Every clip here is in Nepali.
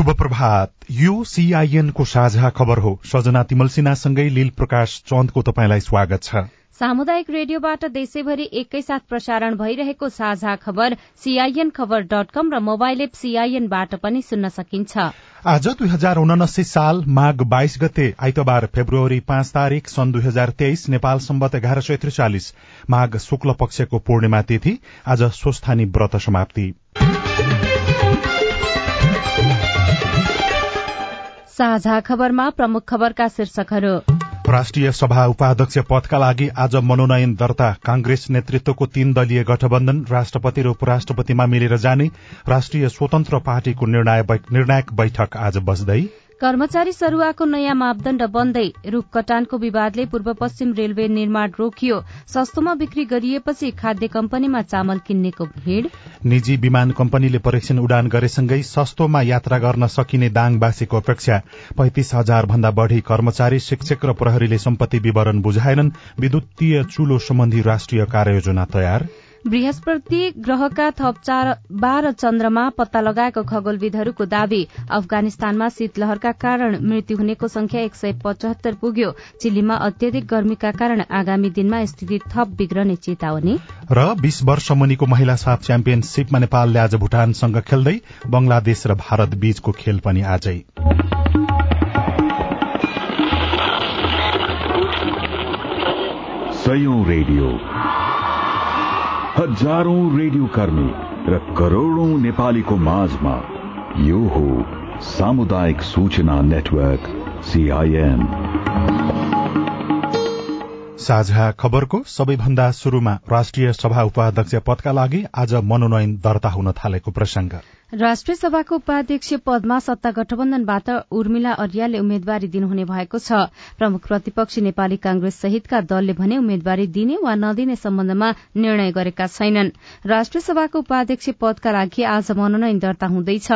शुभ प्रभात यो सीआईएनको साझा खबर हो। सजना तिमल सिन्हासँगै लील प्रकाश चन्दको तपाईँलाई स्वागत छ। सामुदायिक रेडियोबाट देशैभरि एकैसाथ प्रसारण भइरहेको साझा खबर सीआईएन खबर डट कम र मोबाइल एप सीआईएनबाट पनि सुन्न सकिन्छ। आज दुई हजार उनासी साल माघ बाइस गते आइतबार फेब्रुअरी पाँच तारीक सन् दुई हजार तेइस नेपाल सम्बत एघार सय त्रिचालिस। माघ शुक्ल पक्षको पूर्णिमा तिथि आज स्वस्थानी व्रत समाप्ति। साझा खबरमा प्रमुख खबरका शीर्षकहरू। राष्ट्रिय सभा उपाध्यक्ष पदका लागि आज मनोनयन दर्ता। कांग्रेस नेतृत्वको तीन दलीय गठबन्धन राष्ट्रपति र उपराष्ट्रपतिमा मिलेर जाने राष्ट्रिय स्वतन्त्र पार्टीको निर्णायक बैठक आज बस्दै। कर्मचारी सरूवाको नयाँ मापदण्ड बन्दै रूख कटानको विवादले पूर्व पश्चिम रेलवे निर्माण रोकियो। सस्तोमा बिक्री गरिएपछि खाद्य कम्पनीमा चामल किन्नेको भीड़। निजी विमान कम्पनीले परीक्षण उडान गरेसँगै सस्तोमा यात्रा गर्न सकिने दाङवासीको अपेक्षा पैंतिस हजार भन्दा बढ़ी कर्मचारी शिक्षक र प्रहरीले सम्पत्ति विवरण बुझाएनन्। विद्युतीय चुलो सम्बन्धी राष्ट्रिय कार्ययोजना तयार। बृहस्पति ग्रहका थप चार बाह्र चन्द्रमा पत्ता लगाएको खगोलविदहरूको दावी। अफगानिस्तानमा शीतलहरका कारण मृत्यु हुनेको संख्या एक सय पचहत्तर पुग्यो। चिल्लीमा अत्यधिक गर्मीका कारण आगामी दिनमा स्थिति थप बिग्रने चेतावनी। र बीस वर्ष मुनिको महिला साफ च्याम्पियनशीपमा नेपालले आज भूटानसँग खेल्दै बंगलादेश र भारत बीचको खेल पनि आजै। रेडियो। हजारौं रेडियो कर्मी र करोड़ौं नेपालीको माझमा यो हो सामुदायिक सूचना नेटवर्क सीआईएन साझा खबरको सबैभन्दा शुरूमा राष्ट्रिय सभा उपाध्यक्ष पदका लागि आज मनोनयन दर्ता हुन थालेको प्रसंग राष्ट्रिय सभाको उपाध्यक्ष पदमा सत्ता गठबन्धनबाट उर्मिला अरियालले उम्मेद्वारी दिनुहुने भएको छ। प्रमुख प्रतिपक्षी नेपाली कांग्रेस सहितका दलले भने उम्मेद्वारी दिने वा नदिने सम्बन्धमा निर्णय गरेका छैनन्। राष्ट्रिय सभाको उपाध्यक्ष पदका लागि आज मनोनयन दर्ता हुँदैछ।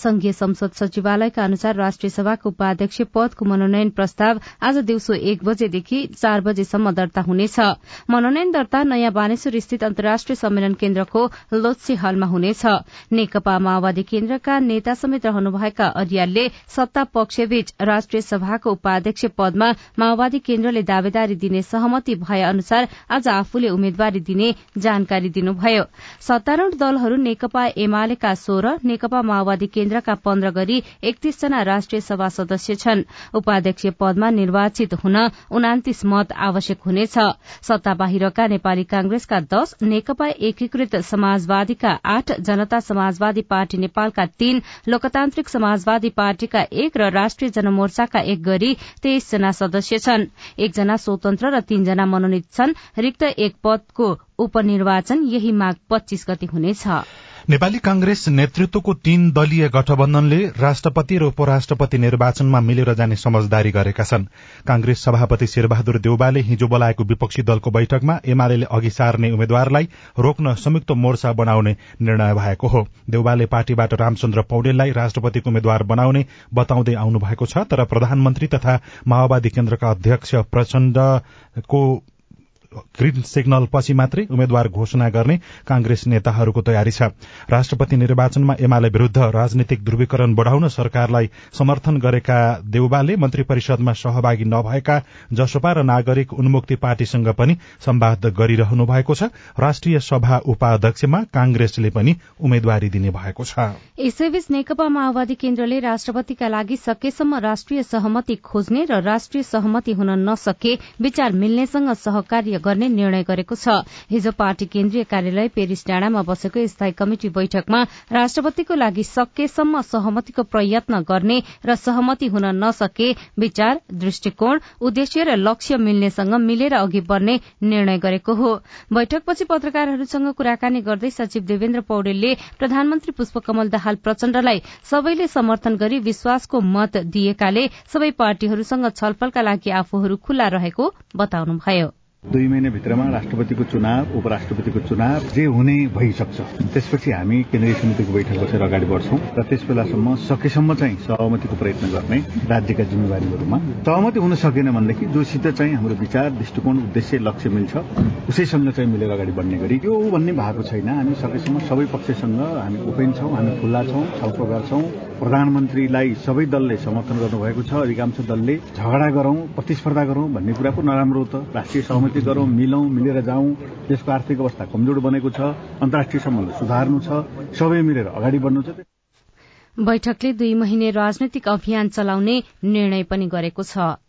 संघीय संसद सचिवालयका अनुसार राष्ट्रिय सभाको उपाध्यक्ष पदको मनोनयन प्रस्ताव आज दिउँसो एक बजेदेखि चार बजेसम्म दर्ता हुनेछ। मनोनयन दर्ता नयाँ बानेश्वर स्थित अन्तर्राष्ट्रिय सम्मेलन केन्द्रको लोत्से हलमा हुनेछ। नेकपा माओवादी केन्द्रका नेता समेत रहनुभएका अरियालले सत्ता पक्षबीच राष्ट्रिय सभाको उपाध्यक्ष पदमा माओवादी केन्द्रले दावेदारी दिने सहमति भए अनुसार आज आफूले उम्मेद्वारी दिने जानकारी दिनुभयो। सत्तारूढ़ दलहरू नेकपा एमालेका सोह्र नेकपा माओवादी केन्द्रका पन्ध्र गरी एकतीसजना राष्ट्रिय सभा सदस्य छन्। उपाध्यक्ष पदमा निर्वाचित हुन उनातिस मत आवश्यक हुनेछ। सत्ता बाहिरका नेपाली कांग्रेसका दश नेकपा एकीकृत समाजवादीका आठ जनता समाजवादी पार्टी पार्टी नेपालका तीन लोकतान्त्रिक समाजवादी पार्टीका एक र राष्ट्रिय जनमोर्चाका एक गरी तेइसजना सदस्य छन्। एकजना स्वतन्त्र र तीनजना मनोनित छन्। रिक्त एक पदको उपनिर्वाचन यही माघ पच्चीस गति हुनेछ। नेपाली कांग्रेस नेतृत्वको तीन दलीय गठबन्धनले राष्ट्रपति र उपराष्ट्रपति निर्वाचनमा मिलेर जाने समझदारी गरेका छन्। कांग्रेस सभापति शेरबहादुर देउबाले हिजो बोलाएको विपक्षी दलको बैठकमा एमाले अघि सार्ने उम्मेद्वारलाई रोक्न संयुक्त मोर्चा बनाउने निर्णय भएको हो। देउबाले पार्टीबाट रामचन्द्र पौडेललाई राष्ट्रपतिको उम्मेद्वार बनाउने बताउँदै आउनु भएको छ तर प्रधानमन्त्री तथा माओवादी केन्द्रका अध्यक्ष प्रचण्डको ग्रीन सिग्नल पछि मात्रै उम्मेद्वार घोषणा गर्ने कांग्रेस नेताहरूको तयारी छ। राष्ट्रपति निर्वाचनमा एमाले विरूद्ध राजनीतिक ध्रुवीकरण बढ़ाउन सरकारलाई समर्थन गरेका देउबाले मन्त्री परिषदमा सहभागी नभएका जसपा र नागरिक उन्मुक्ति पार्टीसँग पनि सम्वाद गरिरहनु भएको छ। राष्ट्रिय सभा उपाध्यक्षमा कांग्रेसले पनि उम्मेद्वारी दिने भएको छ। यसैबीच नेकपा माओवादी केन्द्रले राष्ट्रपतिका लागि सकेसम्म राष्ट्रिय सहमति खोज्ने र राष्ट्रिय सहमति हुन नसके विचार मिल्नेसँग सहकार्य गर्ने निर्णय गरेको छ। हिजो पार्टी केन्द्रीय कार्यालय पेरिस डाँडामा बसेको स्थायी कमिटी बैठकमा राष्ट्रपतिको लागि सकेसम्म सहमतिको प्रयत्न गर्ने र सहमति हुन नसके विचार दृष्टिकोण उद्देश्य र लक्ष्य मिल्नेसँग मिलेर अघि बढ़ने निर्णय गरेको हो। बैठकपछि पत्रकारहरूसँग कुराकानी गर्दै सचिव देवेन्द्र पौडेलले प्रधानमन्त्री पुष्पकमल दाहाल प्रचण्डलाई सबैले समर्थन गरी विश्वासको मत दिएकाले सबै पार्टीहरूसँग छलफलका लागि आफूहरू खुल्ला रहेको बताउनुभयो। दुई महिनाभित्रमा राष्ट्रपतिको चुनाव उपराष्ट्रपतिको चुनाव जे हुने भइसक्छ। त्यसपछि हामी केन्द्रीय समितिको बैठक बसेर अगाडि बढ्छौं र त्यस बेलासम्म सकेसम्म चाहिँ सहमतिको प्रयत्न गर्ने राज्यका जिम्मेवारीहरूमा। सहमति हुन सकेन भनेदेखि जोसित चाहिँ हाम्रो विचार दृष्टिकोण उद्देश्य लक्ष्य मिल्छ। उसैसँग चाहिँ मिलेर अगाडि बढ्ने गरी यो भन्ने भएको छैन। हामी सकेसम्म सबै पक्षसँग हामी ओपेन छौं हामी खुल्ला छौं छलफल गर्छौं प्रधानमन्त्रीलाई सबै दलले समर्थन गर्नुभएको छ अधिकांश दलले झगडा गरौं प्रतिस्पर्धा गरौं भन्ने कुरा पो नराम्रो त। राष्ट्रिय सहमति गरौं मिलौं मिलेर जाउँ देशको आर्थिक अवस्था कमजोर बनेको छ अन्तर्राष्ट्रिय सम्बन्ध सुधार्नु छ सबै मिलेर अगाडि बढ्नु छ। बैठकले दुई महिने राजनैतिक अभियान चलाउने निर्णय पनि गरेको छ।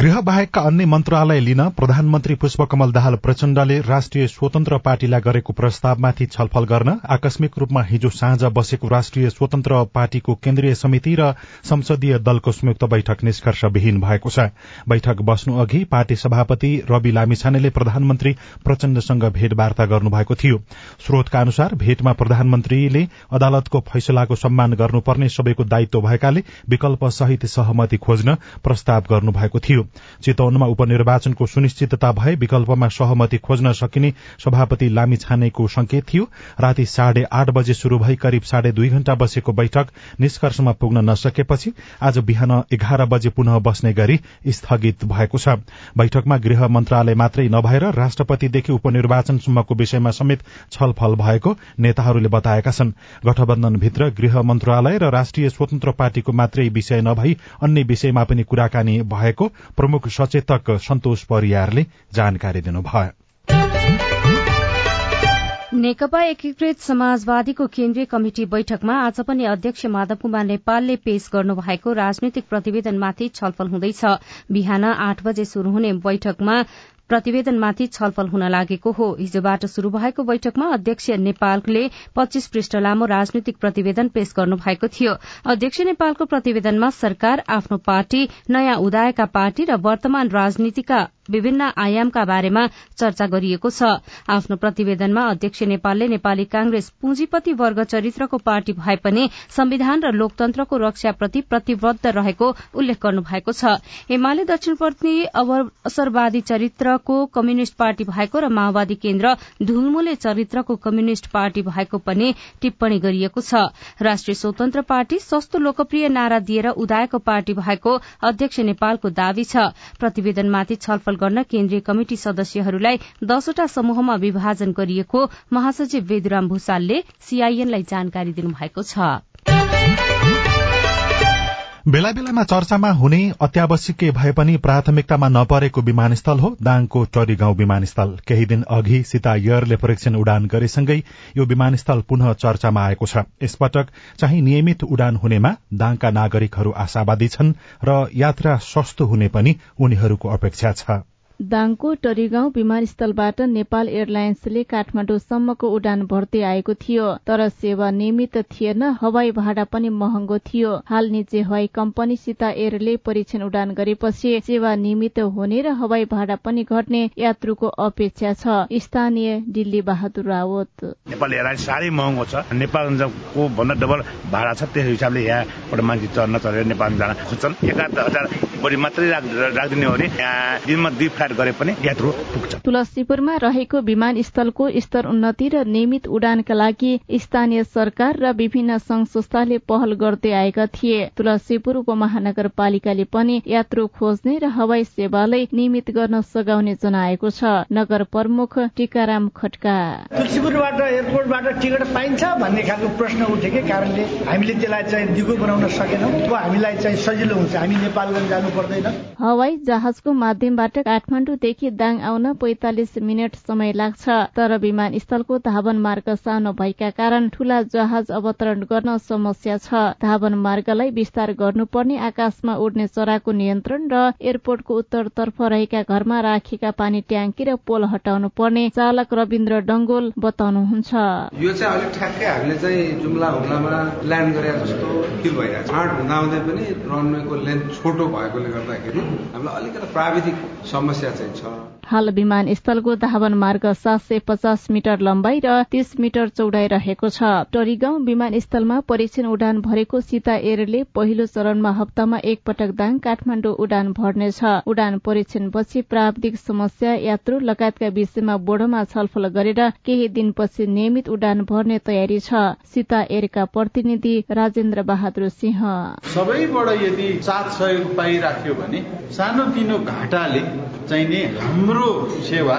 गृह बाहेकका अन्य मन्त्रालय लिन प्रधानमन्त्री पुष्पकमल दाहाल प्रचण्डले राष्ट्रिय स्वतन्त्र पार्टीलाई गरेको प्रस्तावमाथि छलफल गर्न आकस्मिक रूपमा हिजो साँझ बसेको राष्ट्रिय स्वतन्त्र पार्टीको केन्द्रीय समिति र संसदीय दलको संयुक्त बैठक निष्कर्षविहीन भएको छ। बैठक बस्नु अघि पार्टी सभापति रवि लामिछानेले प्रधानमन्त्री प्रचण्डसँग भेटवार्ता गर्नुभएको थियो। स्रोतका अनुसार भेटमा प्रधानमन्त्रीले अदालतको फैसलाको सम्मान गर्नुपर्ने सबैको दायित्व भएकाले विकल्प सहित सहमति खोज्न प्रस्ताव गर्नुभएको थियो। चितवनमा उपनिर्वाचनको सुनिश्चितता भए विकल्पमा सहमति खोज्न सकिने सभापति लामी छानेको संकेत थियो। राति साढे आठ बजे शुरू भई करिब साढे दुई घण्टा बसेको बैठक निष्कर्षमा पुग्न नसकेपछि आज बिहान एघार बजे पुनः बस्ने गरी स्थगित भएको छ। बैठकमा गृह मन्त्रालय मात्रै नभएर राष्ट्रपतिदेखि उपनिर्वाचनसम्मको विषयमा समेत छलफल भएको नेताहरूले बताएका छन्। गठबन्धनभित्र गृह मन्त्रालय र राष्ट्रिय स्वतन्त्र पार्टीको मात्रै विषय नभई अन्य विषयमा पनि कुराकानी भएको प्रमुख सचेतक सन्तोष परियारले जानकारी दिनुभयो। नेकपा एकीकृत समाजवादीको केन्द्रीय कमिटी बैठकमा आज पनि अध्यक्ष माधव कुमार नेपालले पेश गर्नुभएको राजनैतिक प्रतिवेदनमाथि छलफल हुँदैछ। बिहान आठ बजे शुरू हुने बैठकमा प्रतिवेदनमाथि छलफल हुन लागेको हो। हिजोबाट शुरू भएको बैठकमा अध्यक्ष नेपालले पच्चीस पृष्ठ लामो राजनैतिक प्रतिवेदन पेश गर्नु भएको थियो। अध्यक्ष नेपालको प्रतिवेदनमा सरकार आफ्नो पार्टी नयाँ उदाएका पार्टी र वर्तमान राजनीतिका विभिन्न आयामका बारेमा चर्चा गरिएको छ। आफ्नो प्रतिवेदनमा अध्यक्ष नेपालले नेपाली कांग्रेस पुँजीपति वर्ग चरित्रको पार्टी भए पनि संविधान र लोकतन्त्रको रक्षाप्रति प्रतिबद्ध रहेको उल्लेख गर्नु भएको छ। एमाले दक्षिणप्रति अवसरवादी चरित्रको कम्युनिष्ट पार्टी भएको र माओवादी केन्द्र धुलमुले चरित्रको कम्युनिष्ट पार्टी भएको पनि टिप्पणी गरिएको छ। राष्ट्रिय स्वतन्त्र पार्टी सस्तो लोकप्रिय नारा दिएर उदाएको पार्टी भएको अध्यक्ष नेपालको दावी छ। प्रतिवेदनमाथि छलफल गर्न केन्द्रीय कमिटी सदस्यहरूलाई दसवटा समूहमा विभाजन गरिएको महासचिव वेदुराम भूषालले सीआईएनलाई जानकारी दिनुभएको छ। बेला बेलामा चर्चामा हुने अत्यावश्यकीय भए पनि प्राथमिकतामा नपरेको विमानस्थल हो दाङको टरी गाउँ विमानस्थल। केही दिन अघि सीता एयरले परीक्षण उडान गरेसँगै यो विमानस्थल पुनः चर्चामा आएको छ। यसपटक चाहिँ नियमित उडान हुनेमा दाङका नागरिकहरू आशावादी छन् र यात्रा सस्तो हुने पनि उनीहरूको अपेक्षा छ। दाङको टरीगाउँ विमानस्थलबाट नेपाल एयरलाइन्सले काठमाडौँसम्मको उडान भर्दै आएको थियो तर सेवा नियमित थिएन हवाई भाडा पनि महँगो थियो। हाल निजी हवाई कम्पनीसित एयरले परीक्षण उडान गरेपछि सेवा नियमित हुने र हवाई भाडा पनि घट्ने यात्रुको अपेक्षा छ। स्थानीय दिल्ली बहादुर रावत। नेपाल एयरलाइन्स साह्रै महँगो छ। नेपालको भन्दा डबल भाडा छ त्यस हिसाबले यहाँबाट मान्छे चढ्न चढेर नेपाल जान खोज्छन्। एकाध हजार बढी मात्रै राखिदिने हो भने यहाँ दिनमा दुई गरे पनि यात्रु पुग्छ तुलसीपुरमा रहेको विमानस्थलको स्तर उन्नति र नियमित उडानका लागि स्थानीय सरकार र विभिन्न संघ संस्थाले पहल गर्दै आएका थिए। तुलसीपुर उपमहानगरपालिकाले पनि यात्रु खोज्ने र हवाई सेवालाई नियमित गर्न सघाउने जनाएको छ। नगर प्रमुख टीकाराम खटका तुलसीपुरबाट एयरपोर्टबाट टिकट पाइन्छ भन्ने खालको प्रश्न उठेकै कारणले हामीले त्यसलाई चाहिँ दिगो बनाउन सकेनौँ हामीलाई चाहिँ सजिलो हुन्छ। हामी नेपालगञ्ज जानु पर्दैन। हवाई जहाजको माध्यमबाट काठमाडौँ काठमाडौँदेखि दाङ आउन पैंतालिस मिनट समय लाग्छ। तर विमानस्थलको धावन मार्ग सानो भएका कारण ठूला जहाज अवतरण गर्न समस्या छ। धावन मार्गलाई विस्तार गर्नुपर्ने आकाशमा उड्ने चराको नियन्त्रण र एयरपोर्टको उत्तरतर्फ रहेका घरमा राखेका पानी ट्याङ्की र पोल हटाउनु पर्ने चालक रविन्द्र डंगोल बताउनुहुन्छ। यो चाहिँ अलिक ठ्याक्कै हामीले चाहिँ जुम्ला हुम्लामा ल्यान्ड गरे जस्तो फिल भइरहेको छ। हुँदाहुँदै पनि रनवेको लेन्थ छोटो भएकोले गर्दाखेरि हामीलाई अलिकति प्राविधिक समस्या चाहिँ छ हाल विमानस्थलको धावन मार्ग सात सय पचास मिटर लम्बाई र तीस मिटर चौडाइ रहेको छ। टरीगाउँ विमानस्थलमा परीक्षण उडान भरेको सीता एयरले पहिलो चरणमा हप्तामा एक पटक दाङ काठमाडौँ उडान भर्नेछ। उडान परीक्षण पछि प्राविधिक समस्या यात्रु लगायतका विषयमा बोर्डमा छलफल गरेर केही दिनपछि नियमित उडान भर्ने तयारी छ। सीता एयरका प्रतिनिधि राजेन्द्र बहादुर सिंह। सबैबाट यदि साथ सहयोग पाइराख्यो भने सानोतिनो घाटाले चाहिने हाम्रो सेवा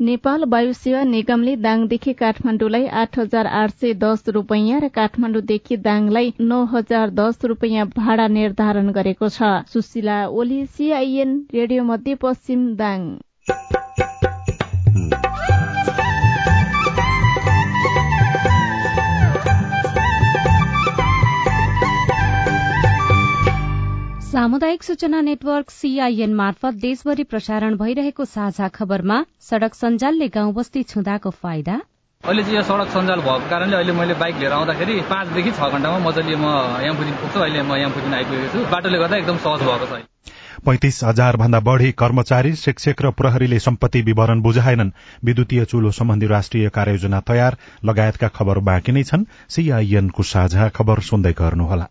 नेपाल वायु सेवा निगमले दाङदेखि काठमाडौँलाई आठ हजार आठ सय दस रूपियाँ र काठमाडौँदेखि दाङलाई नौ हजार दस रूपियाँ भाडा निर्धारण गरेको छ। सुशीला ओली सीआईएन रेडियो मध्यपश्चिम दाङ। सामुदायिक सूचना नेटवर्क सीआईएन मार्फत देशभरि प्रसारण भइरहेको साझा खबरमा सड़क सञ्जालले गाउँ बस्ती छुँदाको फाइदा। अहिले चाहिँ यो सडक सञ्जाल भएको कारणले अहिले मैले बाइक लिएर आउँदाखेरि पाँचदेखि छ घण्टामा मजाले म यामफुजिन पुग्छु अहिले म यामफुजिन आइपुगेको छु। बाटोले गर्दा एकदम सहज भएको छ पैंतिस हजार भन्दा बढ़ी कर्मचारी शिक्षक र प्रहरीले सम्पत्ति विवरण बुझाएनन्। विद्युतीय चुलो सम्बन्धी राष्ट्रिय कार्ययोजना तयार लगायतका खबर बाँकी नै छन्। सीआईएनको साझा खबर सुन्दै गर्नुहोला।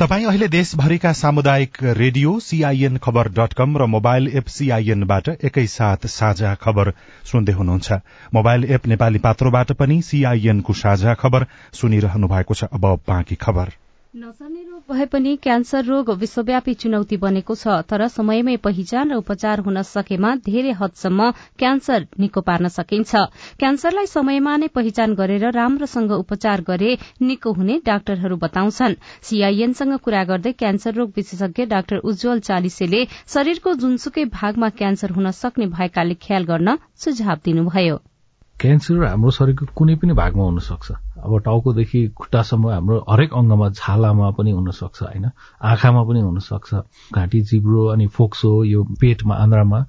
तपाई अहिले देशभरिका सामुदायिक radio CIN Khabar dot com र मोबाइल एप सीआईएनबाट एकैसाथ साझा खबर सुन्दै हुनुहुन्छ। मोबाइल एप नेपाली पात्रोबाट पनि सीआईएनको साझा खबर सुनिरहनु भएको छ। अब बाँकी खबर। भए पनि क्यान्सर रोग विश्वव्यापी चुनौती बनेको छ तर समयमै पहिचान र उपचार हुन सकेमा धेरै हदसम्म क्यान्सर निको पार्न सकिन्छ। क्यान्सरलाई समयमा नै पहिचान गरेर राम्रोसँग उपचार गरे निको हुने डाक्टरहरू बताउँछन्। सीआईएनसँग कुरा गर्दै क्यान्सर रोग विशेषज्ञ डाक्टर उज्जवल चालिसेले शरीरको जुनसुकै भागमा क्यान्सर हुन सक्ने भएकाले ख्याल गर्न सुझाव दिनुभयो। क्यान्सर हाम्रो शरीरको कुनै पनि भागमा हुन सक्छ अब टाउकोदेखि खुट्टासम्म हाम्रो हरेक अङ्गमा छालामा पनि हुन सक्छ होइन? आँखामा पनि हुन सक्छ घाँटी जिब्रो अनि फोक्सो यो पेटमा आन्द्रामा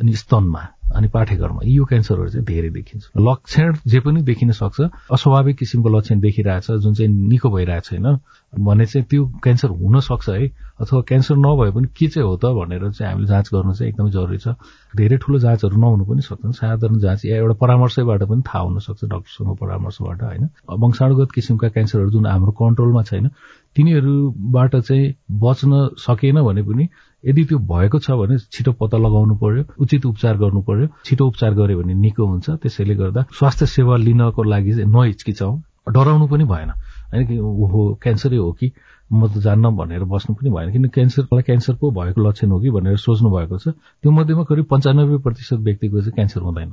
अनि स्तनमा। अनि पाठेघरमा यो क्यान्सरहरू चाहिँ धेरै देखिन्छ। लक्षण जे पनि देखिन सक्छ अस्वाभाविक किसिमको लक्षण देखिरहेछ जुन चाहिँ निको भइरहेको छैन भने चाहिँ त्यो क्यान्सर हुन सक्छ है? अथवा क्यान्सर नभए पनि के चाहिँ हो त भनेर चाहिँ हामीले जाँच गर्नु चाहिँ एकदमै जरुरी छ। धेरै ठुलो जाँचहरू नहुनु पनि सक्छन्। साधारण जाँच या एउटा परामर्शबाट पनि थाहा हुन सक्छ डक्टरसँग परामर्शबाट होइन? वंशाणुगत किसिमका क्यान्सरहरू जुन हाम्रो कन्ट्रोलमा छैन तिनीहरूबाट चाहिँ बच्न सकेन भने पनि यदि त्यो भएको छ भने छिटो पत्ता लगाउनु पर्यो उचित उपचार गर्नु पर्यो। छिटो उपचार गर्यो भने निको हुन्छ। त्यसैले गर्दा स्वास्थ्य सेवा लिनको लागि चाहिँ नहिचकिचाउँ। डराउनु पनि भएन। होइन कि ओहो क्यान्सरै हो कि? म त जान्न भनेर बस्नु पनि भएन। किन क्यान्सरलाई क्यान्सर पो भएको लक्षण हो कि भनेर सोच्नु भएको छ। त्यो मध्येमा करिब पन्चानब्बे प्रतिशत व्यक्तिको चाहिँ क्यान्सर हुँदैन।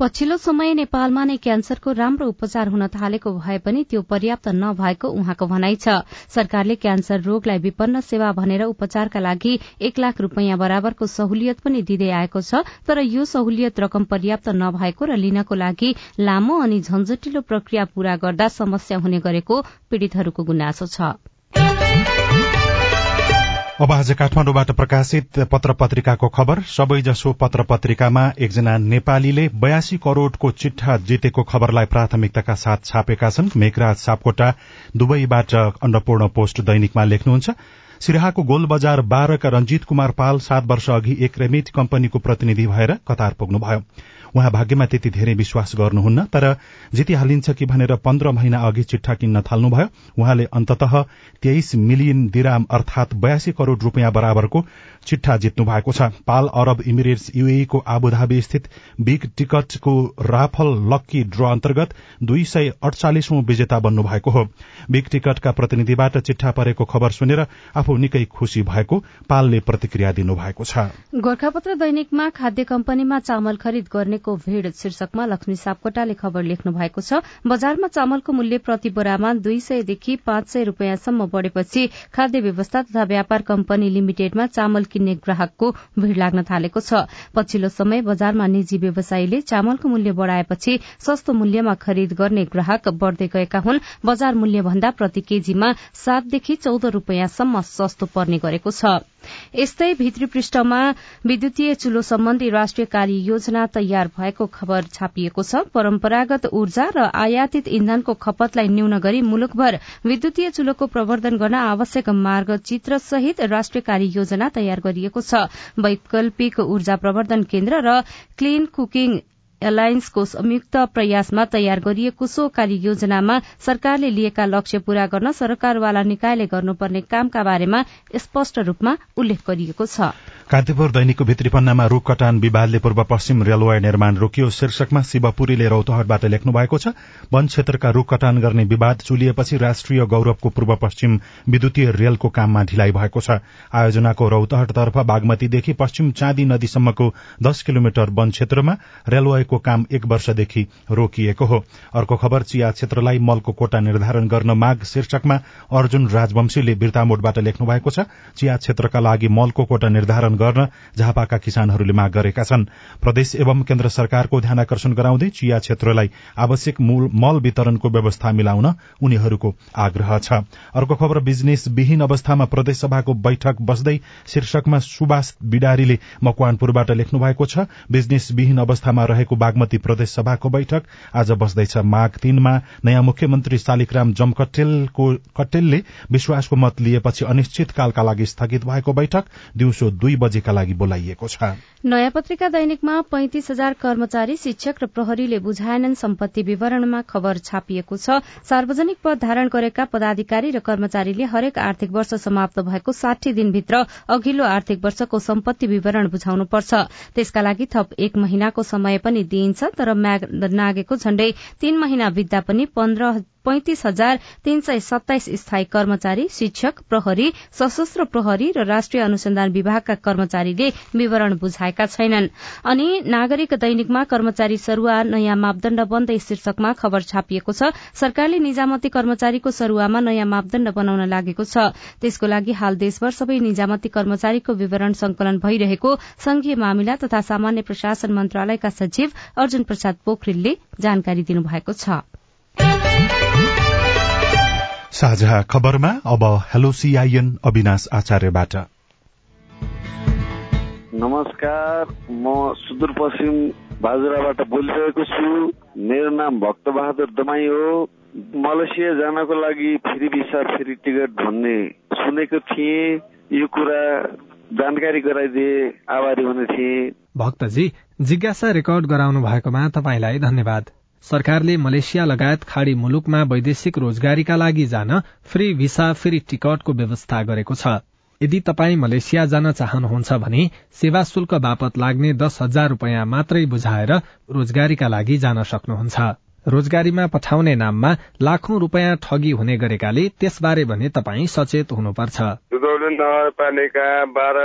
पछिल्लो समय नेपालमा नै क्यान्सरको राम्रो उपचार हुन थालेको भए पनि त्यो पर्याप्त नभएको उहाँको भनाइ छ। सरकारले क्यान्सर रोगलाई विपन्न सेवा भनेर उपचारका लागि एक लाख रूपियाँ बराबरको सहुलियत पनि दिँदै आएको छ तर यो सहुलियत रकम पर्याप्त नभएको र लिनको लागि लामो अनि झन्झटिलो प्रक्रिया पूरा गर्दा समस्या हुने गरेको पीड़ितहरूको गुनासो छ। अब आज काठमाडौँबाट प्रकाशित पत्र पत्रिकाको खबर सबैजसो पत्र पत्रिकामा एकजना नेपालीले बयासी करोड़को चिट्ठा जितेको खबरलाई प्राथमिकताका साथ छापेका छन्। मेघराज सापकोटा दुवैबाट अन्नपूर्ण पोस्ट दैनिकमा लेख्नुहुन्छ सिराहाको गोल बजार बाह्रका रंजीत कुमार पाल सात वर्ष अघि एक रेमिट कम्पनीको प्रतिनिधि भएर कतार पुग्नुभयो। उहाँ भाग्यमा त्यति धेरै विश्वास गर्नुहुन्न तर जितिहालिन्छ कि भनेर पन्ध्र महिना अघि चिट्ठा किन्न थाल्नुभयो उहाँले अन्तत तेइस मिलियन दिराम अर्थात बयासी करोड़ रूपियाँ बराबरको चिट्ठा जित्नु भएको छ। पाल अरब इमिरेट्स युएईको आबुधाबी स्थित बिग टिकटको राफल लक्की ड्र अन्तर्गत दुई सय अडचालिसौं विजेता बन्नु भएको हो। बिग टिकटका प्रतिनिधिबाट चिट्ठा परेको खबर सुनेर आफू निकै खुशी भएको पालले प्रतिक्रिया दिनुभएको छ। गोर्खापत्र दैनिकमा खाद्य कम्पनीमा चामल खरिद गर्नेको भीड़ शीर्षकमा लक्ष्मी सापकोटाले खबर लेख्नु भएको छ। बजारमा चामलको मूल्य प्रति बोरामा दुई सयदेखि पाँच सय रूपियाँसम्म बढ़ेपछि खाद्य व्यवस्था तथा व्यापार कम्पनी लिमिटेडमा चामल किन्ने ग्राहकको भीड़ लाग्न थालेको छ। पछिल्लो समय बजारमा निजी व्यवसायीले चामलको मूल्य बढ़ाएपछि सस्तो मूल्यमा खरिद गर्ने ग्राहक बढ़दै गएका हुन्। बजार मूल्य भन्दा प्रति केजीमा सातदेखि चौध रूपियाँसम्म सस्तो पर्ने गरेको छ। यस्तै भित्री पृष्ठमा विद्युतीय चुलो सम्बन्धी राष्ट्रिय कार्य योजना तयार भएको खबर छापिएको छ। परम्परागत ऊर्जा र आयातित इन्धनको खपतलाई न्यून गरी मुलुकभर विद्युतीय चुलोको प्रवर्धन गर्न आवश्यक मार्ग चित्र सहित राष्ट्रिय कार्य योजना तयार गरिएको छ। वैकल्पिक ऊर्जा प्रवर्धन केन्द्र र क्लीन कुकिङ एलायन्सको संयुक्त प्रयासमा तयार गरिएको सो कार्य योजनामा सरकारले लिएका लक्ष्य पूरा गर्न सरकारवाला निकायले गर्नुपर्ने कामका बारेमा स्पष्ट रूपमा उल्लेख गरिएको छ। कान्तिपुर दैनिकको भित्री पन्नामा रूख कटान विवादले पूर्व पश्चिम रेलवे निर्माण रोकियो। शीर्षकमा शिवपुरीले रौतहटबाट लेख्नु भएको छ वन क्षेत्रका रूख कटान गर्ने विवाद चुलिएपछि राष्ट्रिय गौरवको पूर्व पश्चिम विद्युतीय रेलको काममा ढिलाइ भएको छ। आयोजनाको रौतहटतर्फ बागमतीदेखि पश्चिम चाँदी नदीसम्मको दश किलोमिटर वन क्षेत्रमा रेलवेको काम एक वर्षदेखि रोकिएको हो। अर्को खबर चिया क्षेत्रलाई मलको कोटा निर्धारण गर्न माग शीर्षकमा अर्जुन राजवंशीले बिर्तामोडबाट लेख्नु भएको छ चिया क्षेत्रका लागि मलको कोटा निर्धारण गर्न झापाका किसानहरूले माग गरेका छन्। प्रदेश एवं केन्द्र सरकारको ध्यानकर्षण गराउँदै चिया क्षेत्रलाई आवश्यक मल वितरणको व्यवस्था मिलाउन उनीहरूको आग्रह छ। अर्को खबर बिजनेस विहीन अवस्थामा प्रदेशसभाको बैठक बस्दै शीर्षकमा सुभाष बिडारीले मकवानपुरबाट लेख्नु भएको छ बिजनेस विहीन अवस्थामा रहेको बागमती प्रदेश सभाको बैठक। आज बस्दैछ माघ तीनमा। नयाँ मुख्यमन्त्री शालिकराम जमकटेलको कटेलले विश्वासको मत लिएपछि अनिश्चितकालका लागि स्थगित भएको बैठक दिउँसो दुई बजेका लागि बोलाइएको छ। नयाँ पत्रिका दैनिकमा पैंतिस हजार कर्मचारी शिक्षक र प्रहरीले बुझाएनन् सम्पत्ति विवरणमा खबर छापिएको छ। सार्वजनिक पद धारण गरेका पदाधिकारी र कर्मचारीले हरेक आर्थिक वर्ष समाप्त भएको साठी दिनभित्र अघिल्लो आर्थिक वर्षको सम्पत्ति विवरण बुझाउनुपर्छ। त्यसका लागि थप एक महिनाको समय पनि दिइन्छ तर नागेको झण्डै तीन महिना बित्दा पनि पन्ध्र पैंतिस हजार तीन सय सत्ताइस स्थायी कर्मचारी शिक्षक प्रहरी सशस्त्र प्रहरी र राष्ट्रिय अनुसन्धान विभागका कर्मचारीले विवरण बुझाएका छैनन्। अनि नागरिक दैनिकमा कर्मचारी सरूवा नयाँ मापदण्ड बन्दै शीर्षकमा खबर छापिएको छ सरकारले निजामती कर्मचारीको सरूवामा नयाँ मापदण्ड बनाउन लागेको छ। त्यसको लागि हाल देशभर सबै निजामती कर्मचारीको विवरण संकलन भइरहेको संघीय मामिला तथा सामान्य प्रशासन मन्त्रालयका सचिव अर्जुन प्रसाद पोखरेलले जानकारी दिनुभएको छ। साझा खबरमा अब हेलो सीआईएन अविनाश आचार्यबाट। नमस्कार म सुदूरपश्चिम बाजुराबाट बोलिरहेको छु। मेरो नाम भक्तबहादुर दमाई हो। मलेसिया जानको लागि फ्री भिसा फ्री टिकट भन्ने सुनेको थिएँ। यो कुरा जानकारी गराइदिए आभारी हुने थिएँ। भक्तजी जिज्ञासा रेकर्ड गराउनु भएकोमा तपाईँलाई धन्यवाद। सरकारले मलेसिया लगायत खाड़ी मुलुकमा वैदेशिक रोजगारीका लागि जान फ्री भिसा फ्री टिकटको व्यवस्था गरेको छ। यदि तपाई मलेसिया जान चाहनुहुन्छ भने सेवा शुल्क बापत लाग्ने दस हजार रूपियाँ मात्रै बुझाएर रोजगारीका लागि जान सक्नुहुन्छ। रोजगारीमा पठाउने नाममा लाखौं रूपियाँ ठगी हुने गरेकाले त्यसबारे भने तपाईँ सचेत हुनुपर्छ। दुधौली नगरपालिका बाह्र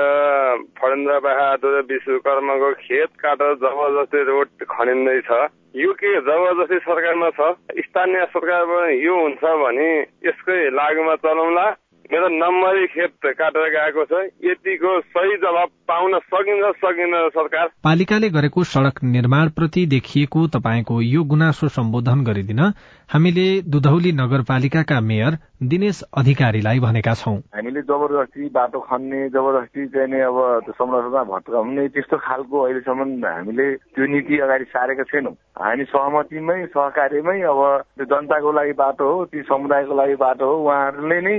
फडेन्द्र बहादुर विश्वकर्माको खेत काटेर जबरजस्ती रोड खनिँदैछ यो के जबरजस्ती सरकारमा छ। स्थानीय सरकारमा यो हुन्छ भने यसकै लागुमा चलाउला। मेरो नम्बरी खेत काटेर गएको छ। यतिको सही जवाब पाउन सकिन्छ सकिन्छ सरकार। पालिकाले गरेको सड़क निर्माणप्रति देखिएको तपाईँको यो गुनासो सम्बोधन गरिदिन हामीले दुधौली नगरपालिकाका मेयर दिनेश अधिकारीलाई भनेका छौं। हामीले जबरजस्ती बाटो खन्ने जबरजस्ती चाहिँ नि अब संरचना भत्काउने त्यस्तो खालको अहिलेसम्म हामीले त्यो नीति अगाडि सारेका छैनौँ। हामी सहमतिमै सहकार्यमै अब त्यो जनताको लागि बाटो हो ती समुदायको लागि बाटो हो उहाँहरूले नै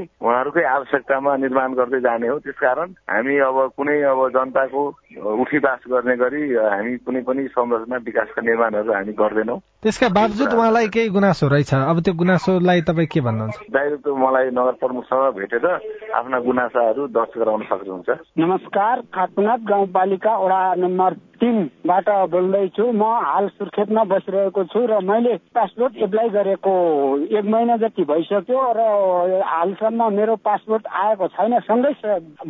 उहाँहरूकै आवश्यकतामा निर्माण गर्दै जाने हो। त्यसकारण हामी अब कुनै अब जनताको उठीबास गर्ने गरी हामी कुनै पनि संरचना विकासका निर्माणहरू हामी गर्दैनौँ। त्यसका बावजुद उहाँलाई केही गुनासो रहेछ? अब त्यो गुनासोलाई तपाईँ के भन्नुहुन्छ? डाइरेक्ट मलाई नगर प्रमुखसँग भेटेर आफ्ना गुनासाहरू दर्ज गराउन सक्नुहुन्छ। नमस्कार काठमाडौँ गाउँपालिका वडा नम्बर तिनबाट बोल्दैछु। म हाल सुर्खेतमा बसिरहेको छु र मैले पासपोर्ट एप्लाई गरेको एक महिना जति भइसक्यो र हालसम्म मेरो पासपोर्ट आएको छैन सँगै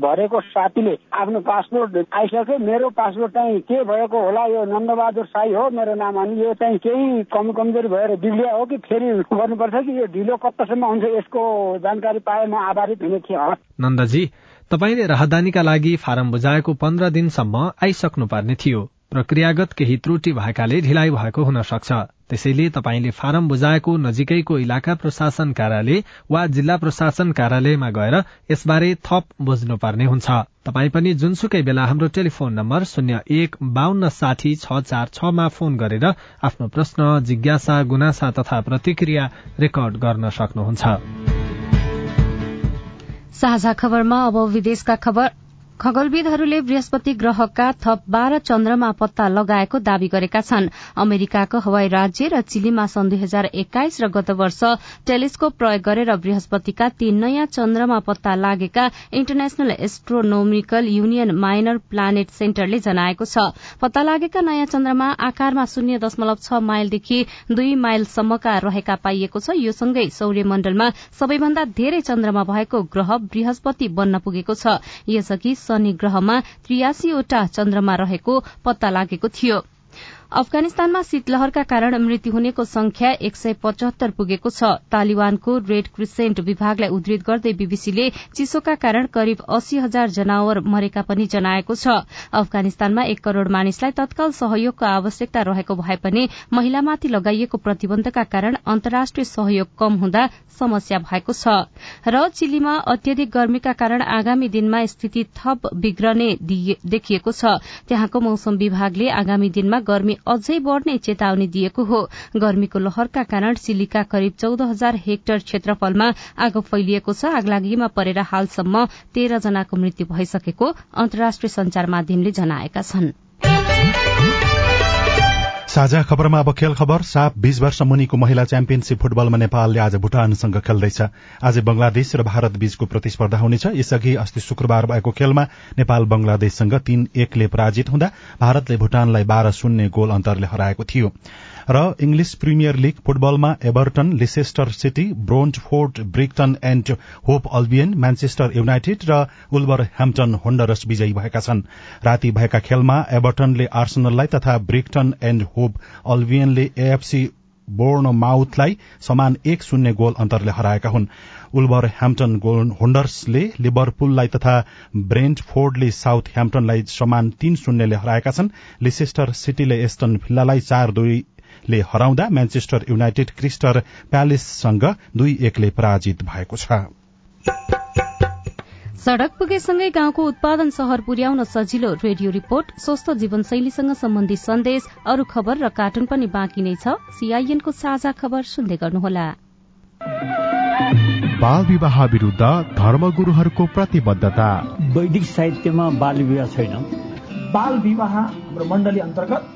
भरेको साथीले आफ्नो पासपोर्ट आइसक्यो। मेरो पासपोर्ट चाहिँ के भएको होला यो नन्दबहादुर साई हो मेरो नाम अनि यो चाहिँ केही कमी कमजोरी भएर बिग्रिया हो कि फेरि गर्नुपर्छ कि यो ढिलो कतासम्म हुन्छ यसको जानकारी पाए म आभारित हुने थिएँ नन्दजी तपाईँले राहदानीका लागि फारम बुझाएको पन्ध्र दिनसम्म आइसक्नु पर्ने थियो। प्रक्रियागत केही त्रुटि भएकाले ढिलाइ भएको हुन सक्छ। त्यसैले तपाईँले फारम बुझाएको नजिकैको इलाका प्रशासन कार्यालय वा जिल्ला प्रशासन कार्यालयमा गएर यसबारे थप बुझ्नुपर्ने हुन्छ। तपाई पनि जुनसुकै बेला हाम्रो टेलिफोन नम्बर शून्य एक बान्न साठी छ चार छमा फोन गरेर आफ्नो प्रश्न जिज्ञासा गुनासा तथा प्रतिक्रिया रेकर्ड गर्न सक्नुहुन्छ। खगोलविदहरूले बृहस्पति ग्रहका थप बाह्र चन्द्रमा पत्ता लगाएको दावी गरेका छन्। अमेरिकाको हवाई राज्य र चिलीमा सन् दुई हजार एक्काइस र गत वर्ष टेलिस्कोप प्रयोग गरेर बृहस्पतिका तीन नयाँ चन्द्रमा पत्ता लागेका International Astronomical Union Minor Planet सेन्टरले जनाएको छ। पत्ता लागेका नयाँ चन्द्रमा आकारमा शून्य दशमलव छ माइलदेखि दुई माइलसम्मका रहेका पाइएको छ। यो सँगै सौर्यमण्डलमा सबैभन्दा धेरै चन्द्रमा भएको ग्रह बृहस्पति बन्न पुगेको छ। यसअघि शनि ग्रहमा त्रियासीवटा चन्द्रमा रहेको पत्ता लागेको थियो। अफगानिस्तानमा शीतलहरका कारण मृत्यु हुनेको संख्या एक सय पचहत्तर पुगेको छ। तालिबानको रेड क्रिसेन्ट विभागलाई उद्धृत गर्दै बीबीसीले चिसोका कारण करिब अस्सी हजार जनावर मरेका पनि जनाएको छ। अफगानिस्तानमा एक करोड़ मानिसलाई तत्काल सहयोगको आवश्यकता रहेको भए पनि महिलामाथि लगाइएको प्रतिबन्धका कारण अन्तर्राष्ट्रिय सहयोग कम हुँदा समस्या भएको छ। र चिलीमा अत्यधिक गर्मीका कारण आगामी दिनमा स्थिति थप बिग्रने देखिएको छ। त्यहाँको मौसम विभागले आगामी दिनमा गर्मी अझै बढ़ने चेतावनी दिएको हो। गर्मीको लहरका कारण सिलीका करिब चौध हजार हेक्टर क्षेत्रफलमा आगो फैलिएको छ। आगलागीमा परेर हालसम्म तेह्र जनाको मृत्यु भइसकेको अन्तर्राष्ट्रिय संचार माध्यमले जनाएका छन्। साझा खबरमा अब खेल खबर। साप बीस वर्ष मुनिको महिला च्याम्पियनशीप फुटबलमा नेपालले आज भूटानसँग खेल्दैछ। आज बंगलादेश र भारत बीचको प्रतिस्पर्धा हुनेछ। यसअघि अस्ति शुक्रबार भएको खेलमा नेपाल बंगलादेशसँग तीन एकले पराजित हुँदा भारतले भूटानलाई बाह्र शून्य गोल अन्तरले हराएको थियो। र इङ्ग्लिस प्रिमियर लीग फुटबलमा Everton Leicester City Brentford Brighton and Hove Albion Manchester United र उल्बर ह्याम्पटन होन्डरस विजयी भएका छन्। राति भएका खेलमा एभर्टनले आर्सनललाई तथा ब्रिक्टन एण्ड होप अल्बियनले एएफसी बोर्न माउथलाई समान एक शून्य गोल अन्तरले हराएका हुन्। उल्भर ह्याम्पटन होन्डर्सले लिभरपुललाई तथा ब्रेन्ट फोर्डले साउथ ह्याम्पटनलाई समान तीन शून्यले हराएका छन्। लिसेस्टर सिटीले एस्टन भिल्लालाई चार दुई ले हराउँदा म्यान्चेस्टर युनाइटेड क्रिस्टर प्यालेससँग दुई एकले पराजित भएको छ। सड़क पुगेसँगै गाउँको उत्पादन शहर पुर्याउन सजिलो रेडियो रिपोर्ट स्वस्थ जीवनशैलीसँग सम्बन्धित सन्देश अरू खबर र कार्टुन पनि बाँकी नै छ। सीआईएनको साझा खबर सुन्दै गर्नुहोला। बाल विवाह विरूद्ध धर्मगुरूहरूको प्रतिबद्धता। वैदिक साहित्यमा बाल विवाह छैन। बाल विवाह हाम्रो मण्डली अन्तर्गत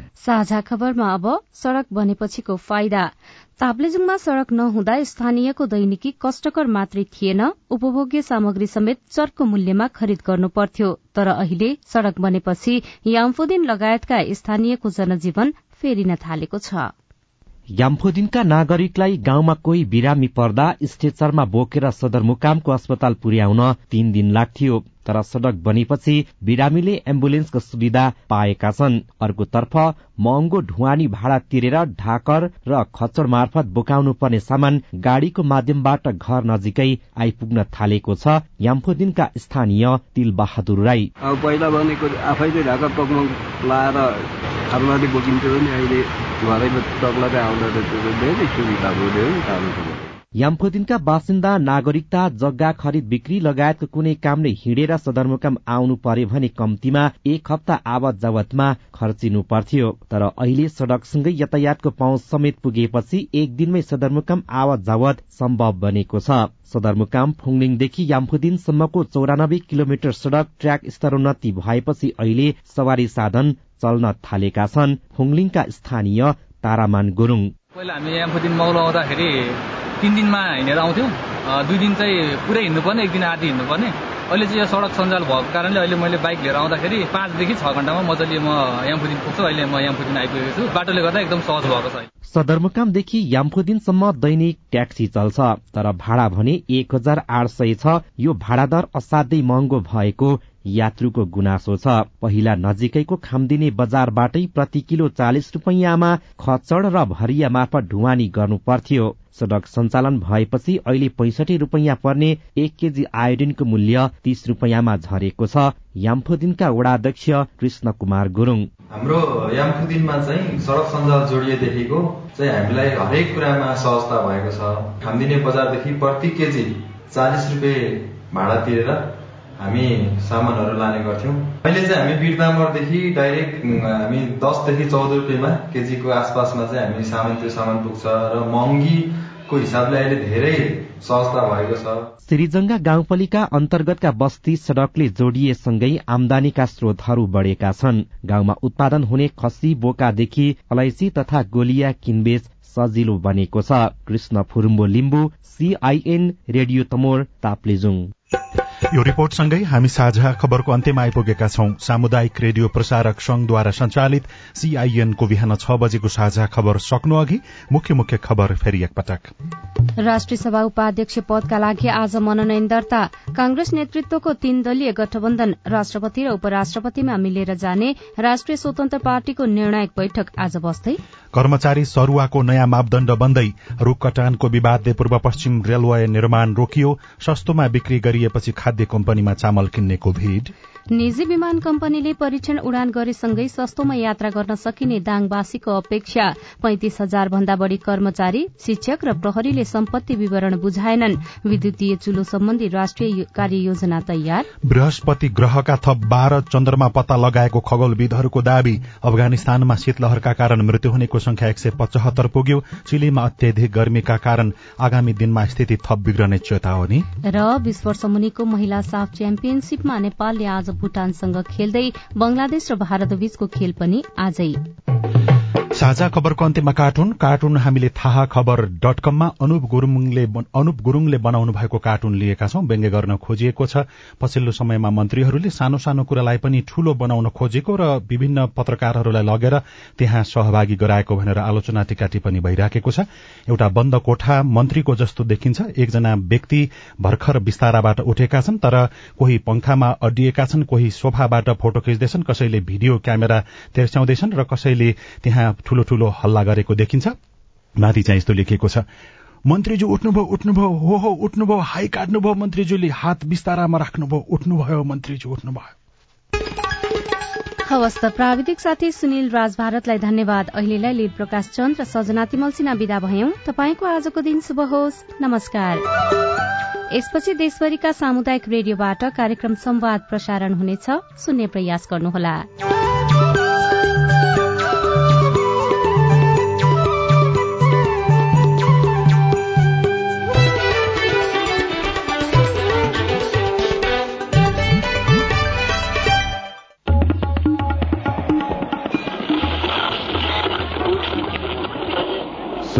साझा खबरमा अब सड़क बनेपछिको फाइदा। ताप्लेजुङमा सड़क नहुँदा स्थानीयको दैनिकी कष्टकर मात्रै थिएन। उपभोग्य सामग्री समेत चर्को मूल्यमा खरिद गर्नु पर्थ्यो। तर अहिले सड़क बनेपछि याम्फोदिन लगायतका स्थानीयको जनजीवन फेरिन थालेको छ। याम्फोदिनका नागरिकलाई गाउँमा कोही बिरामी पर्दा स्ट्रेचरमा बोकेर सदरमुकामको अस्पताल पुर्याउन तीन दिन लाग्थ्यो। तर सड़क बनेपछि बिरामीले एम्बुलेन्सको सुविधा पाएका छन्। अर्कोतर्फ महँगो ढुवानी भाडा तिरेर ढाकर र खच्चड मार्फत बोकाउनु पर्ने सामान गाड़ीको माध्यमबाट घर नजिकै आइपुग्न थालेको छ। याम्फोदिनका स्थानीय तिल बहादुर राई पहिला भनेको आफैले ढाका लाएर बोकिन्थ्यो भने अहिले घरैमा धेरै सुविधा भयो याम्फोदिनका बासिन्दा नागरिकता जग्गा खरिद बिक्री लगायतको कुनै कामले हिँडेर सदरमुकाम आउनु पर्यो भने कम्तीमा एक हप्ता आवत जावतमा खर्चिनु पर्थ्यो। तर अहिले सड़कसँगै यातायातको पहुँच समेत पुगेपछि एक दिनमै सदरमुकाम आवत जावत सम्भव बनेको छ। सदरमुकाम फुङलिङदेखि याम्फुदिनसम्मको चौरानब्बे किलोमिटर सड़क ट्र्याक स्तरोन्नति भएपछि अहिले सवारी साधन चल्न थालेका छन्। फुङलिङका स्थानीय तारामान गुरुङ। पहिला हामी याम्फुदिन मौलो आउँदाखेरि तिन दिनमा हिँडेर आउँथ्यौँ। दुई दिन चाहिँ पुरै हिँड्नुपर्ने एक दिन आधी हिँड्नुपर्ने अहिले चाहिँ यो सडक सञ्जाल भएको कारणले अहिले मैले बाइक लिएर आउँदाखेरि पाँचदेखि छ घन्टामा मजाले म यामफुदिन पुग्छु। अहिले म यामफुदिन आइपुगेको छु। बाटोले गर्दा एकदम सहज भएको छ सदरमुकामदेखि यामफुदिनसम्म दैनिक ट्याक्सी चल्छ तर भाडा भने एक हजार आठ सय छ। यो भाडा दर असाध्यै महँगो भएको यात्रुको गुनासो छ। पहिला नजिकैको खामदिने बजारबाटै प्रति किलो चालिस रुपियाँमा खचड र भरिया मार्फत ढुवानी गर्नु पर्थ्यो। सड़क सञ्चालन भएपछि अहिले पैंसठी रुपियाँ पर्ने एक केजी आयोडिनको मूल्य तीस रुपियाँमा झरेको छ। याम्फोदिनका वडाध्यक्ष कृष्ण कुमार गुरुङ। हाम्रो याम्फुदिनमा चाहिँ सड़क सञ्जाल जोडिएदेखिको चाहिँ हामीलाई हरेक कुरामा सहजता भएको छ। खामदिने बजारदेखि प्रति केजी चालिस रुपियाँ भाडा तिरेर हामी सामानहरू लाने गर्थ्यौँ। अहिले चाहिँ हामी बिरदामरदेखि डाइरेक्ट हामी दसदेखि चौध रुपियाँमा केजीको आसपासमा चाहिँ हामी सामान त्यो सामान पुग्छ र महँगीको हिसाबले अहिले धेरै सहजता भएको छ। श्रीजंगा गाउँपालिका अन्तर्गतका बस्ती सड़कले जोडिएसँगै आमदानीका स्रोतहरू बढेका छन्। गाउँमा उत्पादन हुने खसी बोकादेखि अलैँची तथा गोलिया किनबेच सजिलो बनेको छ। Krishna Phurumbo Limbu CIN radio Tamor Taplejung. यो रिपोर्टसँगै हामी साझा खबरको अन्त्यमा आइपुगेका छौं। सामुदायिक रेडियो प्रसारक संघद्वारा संचालित सीआईएनको बिहान छ बजेको साझा खबर सक्नु अघि मुख्य मुख्य खबर फेरि एकपटक। राष्ट्रिय सभा उपाध्यक्ष पदका लागि आज मनोनयन दर्ता। कांग्रेस नेतृत्वको तीन दलीय गठबन्धन राष्ट्रपति र उपराष्ट्रपतिमा मिलेर जाने राष्ट्रिय स्वतन्त्र पार्टीको निर्णायक बैठक आज बस्दै। कर्मचारी सरूवाको नयाँ मापदण्ड बन्दै रूख कटानको विवादले पूर्व पश्चिम रेलवे निर्माण रोकियो सस्तोमा बिक्री गरिएपछि खाद्य कम्पनीमा चामल किन्नेको भीड़। निजी विमान कम्पनीले परीक्षण उडान गरेसँगै सस्तोमा यात्रा गर्न सकिने दाङवासीको अपेक्षा पैंतिस हजार भन्दा बढ़ी कर्मचारी शिक्षक र प्रहरीले सम्पत्ति विवरण बुझाएनन्। विद्युतीय चुलो सम्बन्धी राष्ट्रिय कार्ययोजना तयार। बृहस्पति ग्रहका थप बाह्र चन्द्रमा पत्ता लगाएको खगोलविदहरूको दावी अफगानिस्तानमा शीतलहरका कारण मृत्यु हुनेको संख्या एक सय पचहत्तर पुग्यो। चिलीमा अत्यधिक गर्मीका कारण आगामी दिनमा स्थिति थप बिग्रने चेतावनी। र बीस वर्ष मुनिको महिला साफ च्याम्पियनशीपमा नेपालले आज भूटानसँग खेल्दै बंगलादेश र भारत बीचको खेल पनि आजै। साझा खबरको अन्त्यमा कार्टुन। कार्टुन हामीले थाहा खबर डट कममा अनुप गुरुङले अनुप गुरुङले बनाउनु भएको कार्टुन लिएका छौं। व्यङ्ग्य गर्न खोजिएको छ। पछिल्लो समयमा मन्त्रीहरूले सानो सानो कुरालाई पनि ठूलो बनाउन खोजेको र विभिन्न पत्रकारहरूलाई लगेर त्यहाँ सहभागी गराएको भनेर आलोचना टिका टिप्पणी भइराखेको छ। एउटा बन्द कोठा मन्त्रीको जस्तो देखिन्छ। एकजना व्यक्ति भर्खर विस्ताराबाट उठेका छन् तर कोही पंखामा अडिएका छन् कोही सोफाबाट फोटो खिच्दैछन् कसैले भिडियो क्यामेरा तेर्स्याउँदैछन् र कसैले त्यहाँ ठूलो ठूलो हल्ला गरेको देखिन्छ। माथि चाहिँ यस्तो लेखिएको छ मन्त्रीज्यू उठ्नुभयो उठ्नुभयो हो हो उठ्नुभयो हाई काट्नुभयो मन्त्रीज्यूले हात बिस्तारामा राख्नुभयो उठ्नुभयो मन्त्रीज्यू उठ्नुभयो। हवस् त प्राविधिक साथी सुनिल राज भारतलाई धन्यवाद। अहिलेलाई लील प्रकाश चन्द र सजना तिमल सिन्हा विदा भयौं। तपाईँको आजको दिन शुभ होस्। नमस्कार। यसपछि देशभरिका सामुदायिक रेडियोबाट कार्यक्रम संवाद प्रसारण हुनेछ। सुन्ने प्रयास गर्नुहोला।